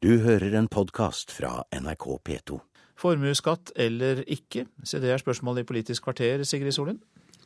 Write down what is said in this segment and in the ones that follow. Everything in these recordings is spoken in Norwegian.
Du hører en podkast fra NRK P2. Formuesskatt eller ikke? Se det er spørsmålet i Politisk kvarter, Sigrid Solund.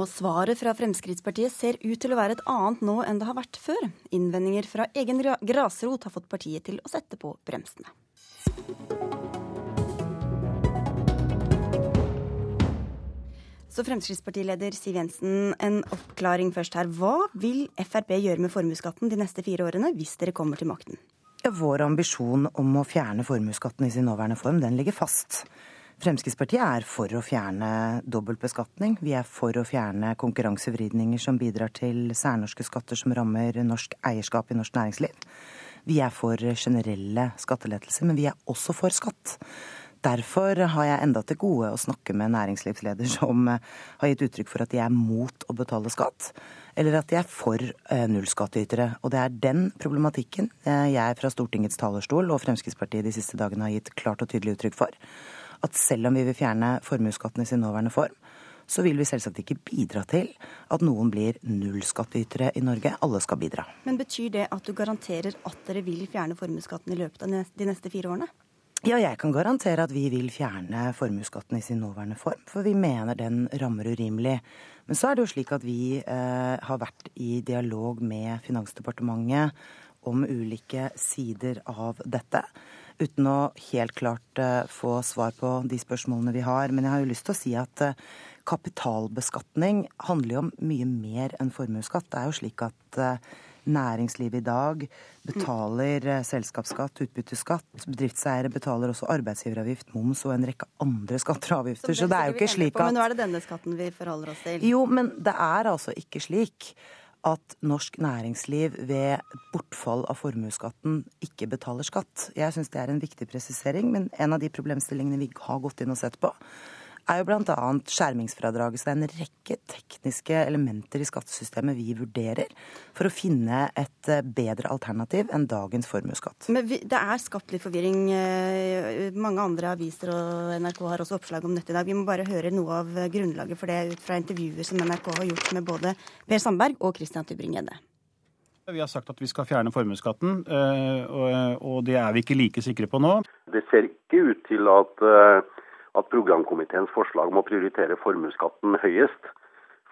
Og svaret fra Fremskrittspartiet ser ut til å være et annet nå enn det har vært før. Innvendinger fra egen grasrot har fått partiet til å sette på bremsene. Så Fremskrittspartileder Siv Jensen, en oppklaring først her. Hva vil Frp gjøre med formuesskatten de neste fire årene hvis dere kommer til makten? Vår ambisjon om å fjerne formuesskatten i sin nåværende form, den ligger fast. Fremskrittspartiet er for å fjerne dobbeltbeskatning. Vi er for å fjerne konkurransevridninger som bidrar til særnorske skatter som rammer norsk eierskap i norsk næringsliv. Vi er for generelle skattelettelser, men vi er også for skatt. Derfor har jeg enda til gode å snakke med næringslivsleder som eh, har gitt uttrykk for at de er mot å betale skatt, eller at de er for eh, nullskattytere. Og det er den problematikken eh, jeg fra Stortingets talerstol og Fremskrittspartiet de siste dagene har gitt klart og tydelig uttrykk for. At selv om vi vil fjerne formuesskatten i sin nåværende form, så vil vi selvsagt ikke bidra til at noen blir nullskattytere i Norge. Alle skal bidra. Men betyr det at du garanterer at dere vil fjerne formuesskatten i løpet av de neste fire årene? Ja, jeg kan garantere at vi vil fjerne formuesskatten i sin nåværende form, for vi mener den rammer urimelig. Men så er det jo slik at vi eh, har vært i dialog med Finansdepartementet om ulike sider av dette. Uten å helt klart eh, få svar på de spørsmålene vi har. Men jeg har jo lyst til å si at eh, kapitalbeskatning handler jo om mye mer enn formuesskatt. Det er jo slik at eh, Næringslivet i dag betaler eh, selskapsskatt, utbytteskatt. Bedriftseiere betaler også arbeidsgiveravgift, moms og en rekke andre skatter og avgifter. Så, så det er jo ikke slik at Men nå er det denne skatten vi forholder oss til. Jo, men det er altså ikke slik at norsk næringsliv ved bortfall av formuesskatten ikke betaler skatt. Jeg syns det er en viktig presisering, men en av de problemstillingene vi har gått inn og sett på, er jo bl.a. skjermingsfradraget. Så det er en rekke tekniske elementer i skattesystemet vi vurderer for å finne et eh, bedre alternativ enn dagens formuesskatt. Men vi, det er skapt litt forvirring. Eh, mange andre aviser og NRK har også oppslag om dette i dag. Vi må bare høre noe av grunnlaget for det ut fra intervjuer som NRK har gjort med både Per Sandberg og Christian Tybring-Gjedde. Vi har sagt at vi skal fjerne formuesskatten, eh, og det er vi ikke like sikre på nå. Det ser ikke ut til at at programkomiteens forslag om å prioritere formuesskatten høyest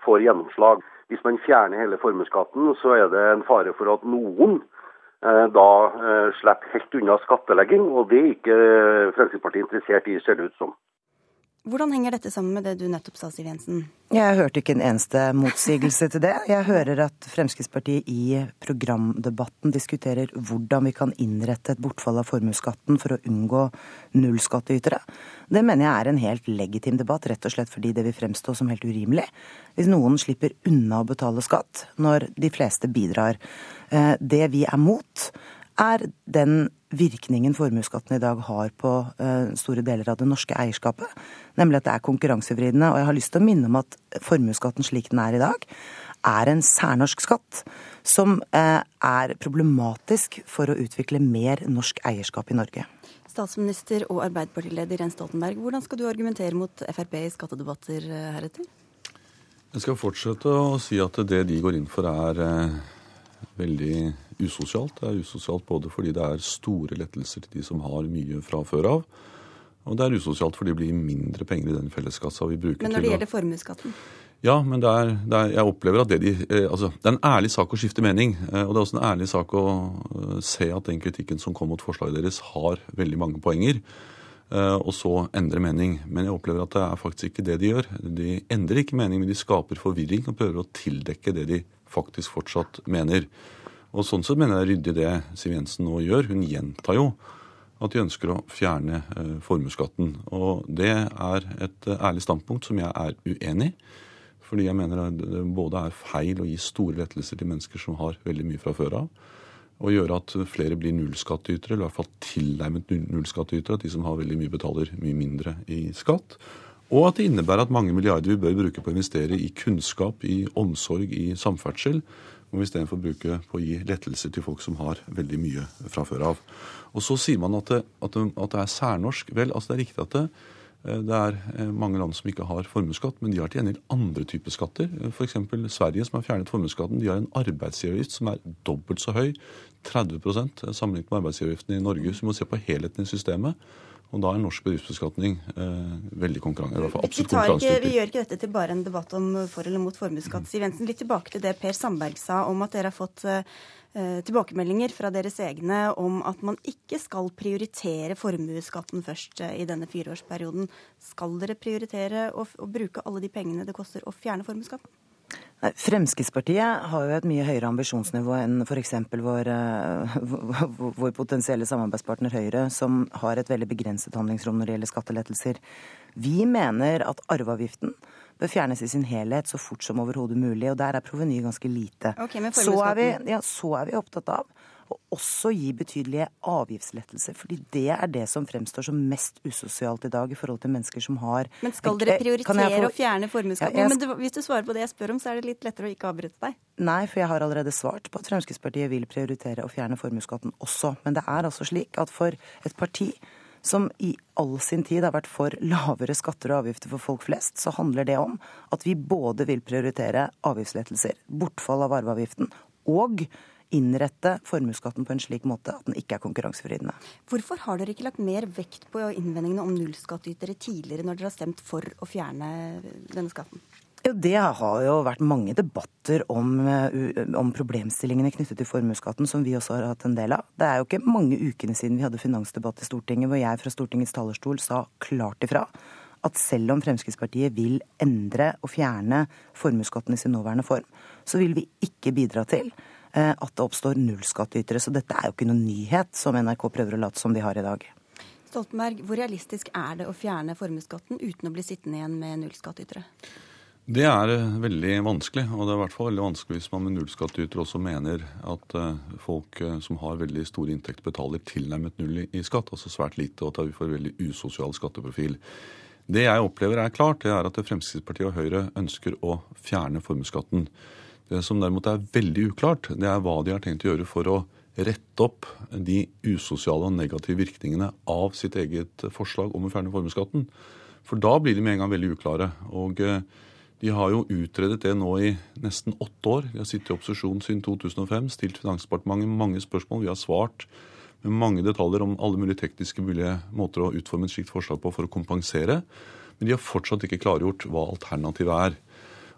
får gjennomslag. Hvis man fjerner hele formuesskatten, så er det en fare for at noen eh, da eh, slipper helt unna skattlegging, og det er ikke Fremskrittspartiet interessert i, ser det ut som. Hvordan henger dette sammen med det du nettopp sa, Siv Jensen? Jeg hørte ikke en eneste motsigelse til det. Jeg hører at Fremskrittspartiet i programdebatten diskuterer hvordan vi kan innrette et bortfall av formuesskatten for å unngå nullskattytere. Det mener jeg er en helt legitim debatt, rett og slett fordi det vil fremstå som helt urimelig hvis noen slipper unna å betale skatt når de fleste bidrar. Eh, det vi er mot, er den virkningen formuesskatten i dag har på uh, store deler av det norske eierskapet. Nemlig at det er konkurransevridende. Og jeg har lyst til å minne om at formuesskatten slik den er i dag, er en særnorsk skatt som uh, er problematisk for å utvikle mer norsk eierskap i Norge. Statsminister og Arbeiderpartileder Jens Stoltenberg, hvordan skal du argumentere mot Frp i skattedebatter uh, heretter? Jeg skal fortsette å si at det de går inn for, er veldig usosialt. Det er usosialt både fordi det er store lettelser til de som har mye fra før av. Og det er usosialt fordi det blir mindre penger i den felleskassa vi bruker til Men når det gjelder formuesskatten? Ja, men det er, det er, jeg opplever at det de eh, Altså, det er en ærlig sak å skifte mening. Eh, og det er også en ærlig sak å eh, se at den kritikken som kom mot forslaget deres, har veldig mange poenger. Og så endre mening. Men jeg opplever at det er faktisk ikke det de gjør. De endrer ikke mening, men de skaper forvirring og prøver å tildekke det de faktisk fortsatt mener. Og Sånn sett mener jeg ryddig det Siv Jensen nå gjør. Hun gjentar jo at de ønsker å fjerne eh, formuesskatten. Og det er et eh, ærlig standpunkt som jeg er uenig i. Fordi jeg mener det både er feil å gi store lettelser til mennesker som har veldig mye fra før av, og gjøre at flere blir nullskattytere, eller i hvert fall tilnærmet nullskattytere, at de som har veldig mye, betaler mye mindre i skatt. Og at det innebærer at mange milliarder vi bør bruke på å investere i kunnskap, i omsorg, i samferdsel, må vi istedenfor bruke på å gi lettelser til folk som har veldig mye fra før av. Og så sier man at det, at det, at det er særnorsk. Vel, altså det er riktig at det, Eh, det er eh, mange land som ikke har formuesskatt, men de har til gjengjeld andre typer skatter. F.eks. Sverige, som har fjernet formuesskatten, de har en arbeidsgiveravgift som er dobbelt så høy, 30% sammenlignet med arbeidsgiveravgiften i Norge. Så vi må se på helheten i systemet. Og da er norsk bedriftsbeskatning eh, veldig konkurranse, absolutt konkurransedyktig. Vi gjør ikke dette til bare en debatt om for eller mot formuesskatt. Siv Jensen, litt tilbake til det Per Sandberg sa om at dere har fått eh, tilbakemeldinger fra deres egne om at man ikke skal prioritere formuesskatten først eh, i denne fireårsperioden. Skal dere prioritere å, å bruke alle de pengene det koster å fjerne formuesskatten? Fremskrittspartiet har jo et mye høyere ambisjonsnivå enn f.eks. Vår, eh, vår potensielle samarbeidspartner Høyre, som har et veldig begrenset handlingsrom når det gjelder skattelettelser. Vi mener at arveavgiften bør fjernes i sin helhet så fort som overhodet mulig, og der er proveny ganske lite. Okay, så, er vi, ja, så er vi opptatt av og også gi betydelige avgiftslettelser. fordi det er det som fremstår som mest usosialt i dag i forhold til mennesker som har Men skal dere prioritere få... å fjerne formuesskatten? Ja, jeg... Men hvis du svarer på det jeg spør om, så er det litt lettere å ikke avbryte deg. Nei, for jeg har allerede svart på at Fremskrittspartiet vil prioritere å fjerne formuesskatten også. Men det er altså slik at for et parti som i all sin tid har vært for lavere skatter og avgifter for folk flest, så handler det om at vi både vil prioritere avgiftslettelser, bortfall av arveavgiften, og innrette formuesskatten på en slik måte at den ikke er konkurransevridende. Hvorfor har dere ikke lagt mer vekt på innvendingene om nullskattytere tidligere, når dere har stemt for å fjerne denne skatten? Det har jo vært mange debatter om, eh, om, problemstillingene knyttet til formuesskatten, som vi også har hatt en del av. Det er jo ikke mange ukene siden vi hadde finansdebatt i Stortinget, hvor jeg fra Stortingets talerstol sa klart ifra at selv om Fremskrittspartiet vil endre og fjerne formuesskatten i sin nåværende form, så vil vi ikke bidra til at det oppstår nullskattytere. Så dette er jo ikke noen nyhet som NRK prøver å late som de har i dag. Stoltenberg, hvor realistisk er det å fjerne formuesskatten uten å bli sittende igjen med nullskattytere? Det er eh, veldig vanskelig, og det er i hvert fall veldig vanskelig hvis man med nullskattyter også mener at eh, folk som har veldig store inntekter, betaler tilnærmet null i skatt, altså svært lite, og at vi får veldig usosial skatteprofil. Det jeg opplever er klart, det er at Fremskrittspartiet og Høyre ønsker å fjerne formuesskatten. Det som derimot er veldig uklart, det er hva de har tenkt å gjøre for å rette opp de usosiale og negative virkningene av sitt eget forslag om å fjerne formuesskatten. For da blir de med en gang veldig uklare. Og eh, de har jo utredet det nå i nesten åtte år. De har sittet i opposisjon siden 2005, stilt Finansdepartementet mange spørsmål. Vi har svart med mange detaljer om alle mulige tekniske mulige måter å utforme et slikt forslag på for å kompensere. Men de har fortsatt ikke klargjort hva alternativet er.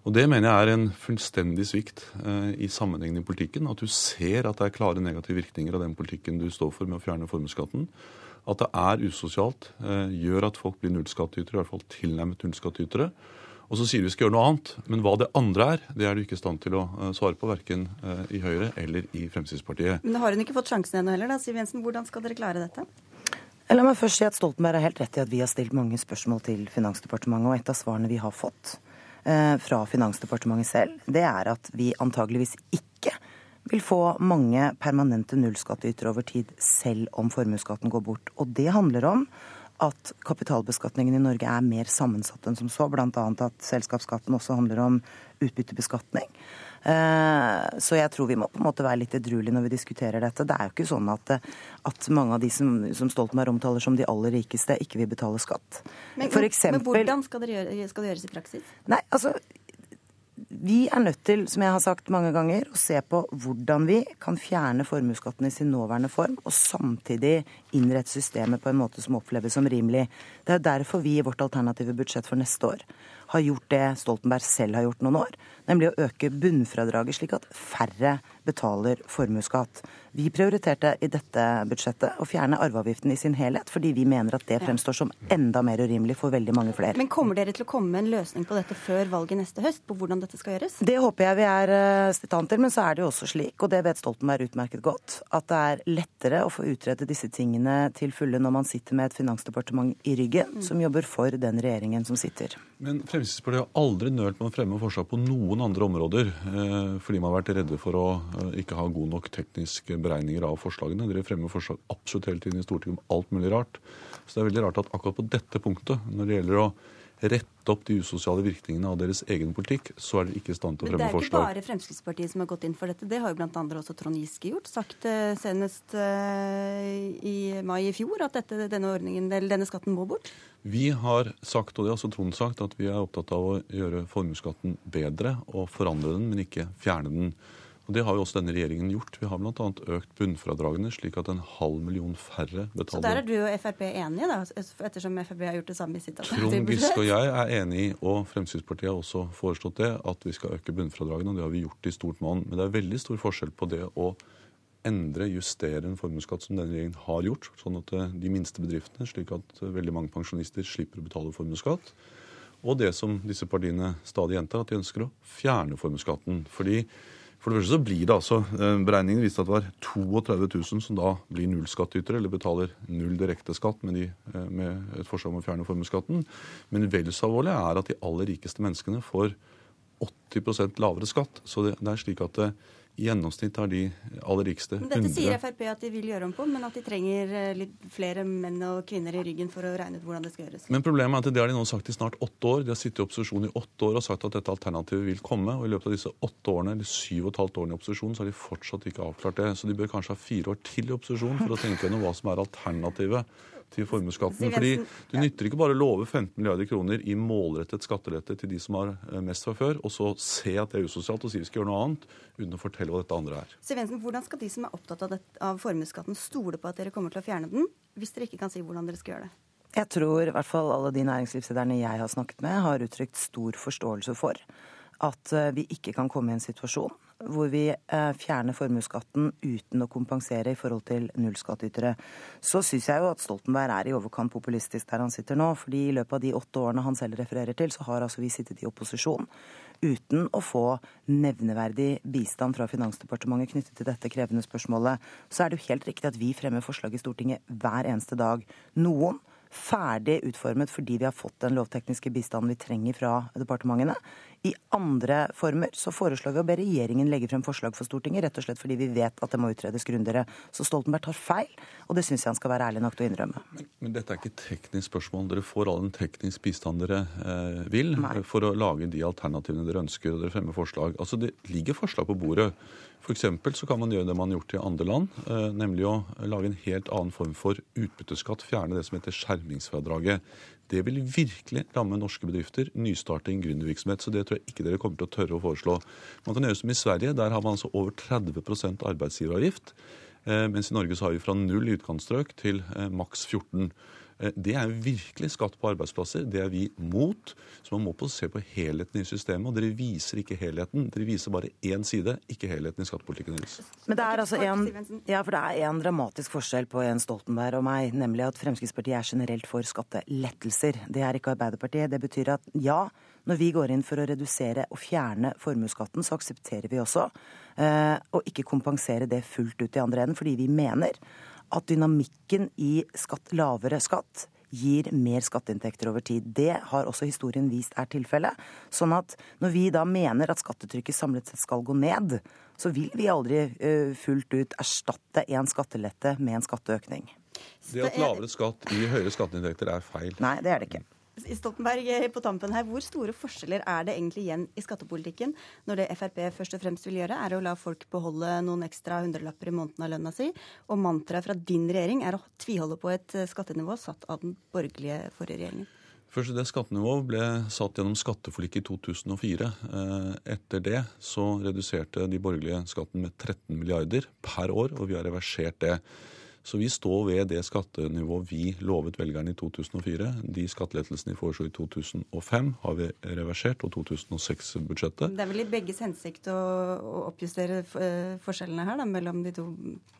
Og Det mener jeg er en fullstendig svikt eh, i sammenhengen i politikken. At du ser at det er klare negative virkninger av den politikken du står for med å fjerne formuesskatten. At det er usosialt, eh, gjør at folk blir nullskattytere, i hvert fall tilnærmet nullskattytere. Og så sier vi skal gjøre noe annet. Men hva det andre er, det er du ikke i stand til å eh, svare på, verken eh, i Høyre eller i Fremskrittspartiet. Men har hun ikke fått sjansen ennå heller, da, Siv Jensen. Hvordan skal dere klare dette? La meg først si at Stoltenberg har helt rett i at vi har stilt mange spørsmål til Finansdepartementet, og et av svarene vi har fått, Eh, fra Finansdepartementet selv, det er at vi antageligvis ikke vil få mange permanente nullskattytere over tid, selv om formuesskatten går bort. Og det handler om at kapitalbeskatningen i Norge er mer sammensatt enn som så, bl.a. at selskapsskatten også handler om utbyttebeskatning. Eh, så jeg tror vi må på en måte være litt edruelige når vi diskuterer dette. Det er jo ikke sånn at, at mange av de som, som Stoltenberg omtaler som de aller rikeste, ikke vil betale skatt. Men, eksempel, men hvordan skal det, gjøre, skal det gjøres i praksis? Nei, altså vi er nødt til, som jeg har sagt mange ganger, å se på hvordan vi kan fjerne formuesskatten i sin nåværende form, og samtidig innrette systemet på en måte som oppleves som rimelig. Det er derfor vi i vårt alternative budsjett for neste år har gjort det Stoltenberg selv har gjort noen år, nemlig å øke bunnfradraget slik at færre betaler formuesskatt. Vi prioriterte i dette budsjettet å fjerne arveavgiften i sin helhet, fordi vi mener at det fremstår som enda mer urimelig for veldig mange flere. Men kommer dere til å komme med en løsning på dette før valget neste høst, på hvordan dette skal gjøres? Det håper jeg vi er eh, i stand til, men så er det jo også slik, og det vet Stoltenberg utmerket godt, at det er lettere å få utrede disse tingene til fulle når man sitter med et finansdepartement i ryggen, mm. som jobber for den regjeringen som sitter. Men Fremskrittspartiet har aldri nølt med å fremme forslag på noen andre områder eh, fordi man har vært redde for å eh, ikke ha god nok teknisk beregninger av forslagene. Dere fremmer forslag absolutt hele tiden i Stortinget om alt mulig rart. Så det er veldig rart at akkurat på dette punktet, når det gjelder å rette opp de usosiale virkningene av deres egen politikk, så er dere ikke i stand til å fremme forslag. Men det er ikke bare Fremskrittspartiet som har gått inn for dette. Det har jo bl.a. også Trond Giske gjort. Sagt eh, senest eh, i mai i fjor at dette, denne, ordningen, eller denne skatten må bort. Vi har sagt, og det har også Trond sagt, at vi er opptatt av å gjøre formuesskatten bedre og forandre den, men ikke fjerne den. Og Det har jo også denne regjeringen gjort. Vi har bl.a. økt bunnfradragene, slik at en halv million færre betaler. Så der er du og Frp enige, da, ettersom Frp har gjort det samme i sitt Trond alternative Giske og jeg er enig i, og Fremskrittspartiet har også foreslått det, at vi skal øke bunnfradragene. og Det har vi gjort i stort monn. Men det er veldig stor forskjell på det å endre, justere en formuesskatt som denne regjeringen har gjort, sånn at eh, de minste bedriftene, slik at eh, veldig mange pensjonister slipper å betale formuesskatt. Og det som disse partiene stadig gjentar, at de ønsker å fjerne formuesskatten. Fordi for det første så blir det altså, eh, Beregningen viste at det var 32 000 som da blir nullskattytere, eller betaler null direkte skatt med, de, eh, med et forslag om å fjerne formuesskatten. Men vel så alvorlig er at de aller rikeste menneskene får 80% lavere skatt. Så det, det er slik at det, i gjennomsnitt har de aller rikeste 100 Dette sier Frp at de vil gjøre om på, men at de trenger eh, litt flere menn og kvinner i ryggen for å regne ut hvordan det skal gjøres. Men problemet er at det har de nå sagt i snart åtte år. De har sittet i opposisjon i åtte år og sagt at dette alternativet vil komme. Og i løpet av disse åtte årene, eller syv og et halvt årene i opposisjon, så har de fortsatt ikke avklart det. Så de bør kanskje ha fire år til i opposisjon for å tenke gjennom hva som er alternativet til formuesskatten. Fordi det du nytter ikke bare å love 15 milliarder kroner i målrettet skattelette til de som har eh, mest fra før, og så se at det er usosialt og si vi skal gjøre noe annet, uten å fortelle hva dette andre er. Siv Jensen, hvordan skal de som er opptatt av, det, av formuesskatten, stole på at dere kommer til å fjerne den, hvis dere ikke kan si hvordan dere skal gjøre det? Jeg tror i hvert fall alle de næringslivslederne jeg har snakket med, har uttrykt stor forståelse for at eh, vi ikke kan komme i en situasjon hvor vi eh, fjerner formuesskatten uten å kompensere i forhold til nullskattytere. Så syns jeg jo at Stoltenberg er i overkant populistisk der han sitter nå. fordi i løpet av de åtte årene han selv refererer til, så har altså vi sittet i opposisjon uten å få nevneverdig bistand fra Finansdepartementet knyttet til dette krevende spørsmålet. Så er det jo helt riktig at vi fremmer forslag i Stortinget hver eneste dag. Noen ferdig utformet fordi vi har fått den lovtekniske bistanden vi trenger fra departementene. I andre former så foreslår vi å be regjeringen legge frem forslag for Stortinget, rett og slett fordi vi vet at det må utredes grundigere. Så Stoltenberg tar feil, og det syns jeg han skal være ærlig nok til å innrømme. Men dette er ikke et teknisk spørsmål. Dere får all den teknisk bistand dere eh, vil Nei. for å lage de alternativene dere ønsker, og dere fremmer forslag. Altså, Det ligger forslag på bordet. For eksempel så kan man gjøre det man har gjort i andre land, eh, nemlig å lage en helt annen form for utbytteskatt. Fjerne det som heter skjermingsfradraget. Det vil virkelig ramme norske bedrifter, nystarting, gründervirksomhet. Så det tror jeg ikke dere kommer til å tørre å foreslå. Man kan gjøre som i Sverige. Der har man altså over 30 arbeidsgiveravgift. Eh, mens i Norge så har vi fra null i utkantstrøk til eh, maks 14. Eh, Det er virkelig skatt på arbeidsplasser. Det er vi mot. Så man må på se på helheten i systemet. Og dere viser ikke helheten. Dere viser bare én side, ikke helheten i skattepolitikken deres. Men det er altså en, ja, for det er en dramatisk forskjell på Jens Stoltenberg og meg, nemlig at Fremskrittspartiet er generelt for skattelettelser. Det er ikke Arbeiderpartiet. Det betyr at ja, når vi går inn for å redusere og fjerne formuesskatten, så aksepterer vi også eh, å ikke kompensere det fullt ut i andre enden, fordi vi mener at dynamikken i skatt, lavere skatt gir mer skatteinntekter over tid. Det har også historien vist er tilfellet. Sånn at når vi da mener at skattetrykket samlet sett skal gå ned, så vil vi aldri eh, fullt ut erstatte en skattelette med en skatteøkning. Det at lavere skatt gir høyere skatteinntekter er feil. Nei, det er det ikke. Stoltenberg, eh, på tampen her, Hvor store forskjeller er det egentlig igjen i skattepolitikken når det Frp først og fremst vil gjøre, er å la folk beholde noen ekstra hundrelapper i måneden av lønna si, og mantraet fra din regjering er å tviholde på et eh, skattenivå satt av den borgerlige forrige regjeringen? Først, Det skattenivået ble satt gjennom skatteforliket i 2004. Eh, Etter det så reduserte de borgerlige skatten med 13 milliarder per år, og vi har reversert det. Så vi står ved det skattenivået vi lovet velgerne i 2004. De skattelettelsene vi foreslo i 2005 har vi reversert, og 2006-budsjettet. Det er vel i begges hensikt å, å oppjustere eh, forskjellene her da, mellom de to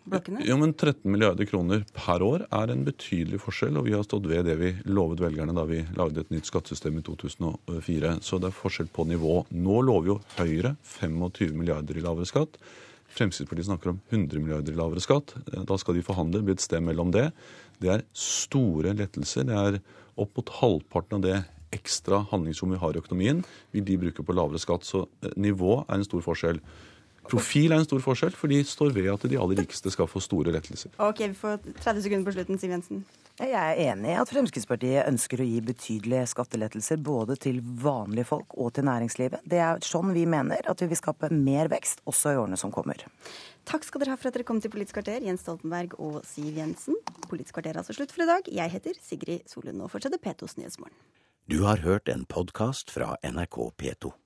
blokkene? Jo, men 13 milliarder kroner per år er en betydelig forskjell, og vi har stått ved det vi lovet velgerne da vi lagde et nytt skattesystem i 2004. Så det er forskjell på nivå. Nå lover jo Høyre 25 milliarder i lavere skatt. Fremskrittspartiet snakker om 100 milliarder lavere skatt. Da skal de forhandle, bli et sted mellom det. Det er store lettelser. Det er opp mot halvparten av det ekstra handlingsrommet vi har i økonomien, vil de bruke på lavere skatt. Så eh, nivå er en stor forskjell. Profil er en stor forskjell, for de står ved at de aller rikeste skal få store lettelser. Ok, vi får 30 sekunder på slutten, Siv Jensen. Jeg er enig i at Fremskrittspartiet ønsker å gi betydelige skattelettelser både til vanlige folk og til næringslivet. Det er sånn vi mener at vi vil skape mer vekst også i årene som kommer. Takk skal dere ha for at dere kom til Politisk kvarter, Jens Stoltenberg og Siv Jensen. Politisk kvarter er altså slutt for i dag. Jeg heter Sigrid Solund og fortsetter P2s Nyhetsmorgen. Du har hørt en podkast fra NRK P2.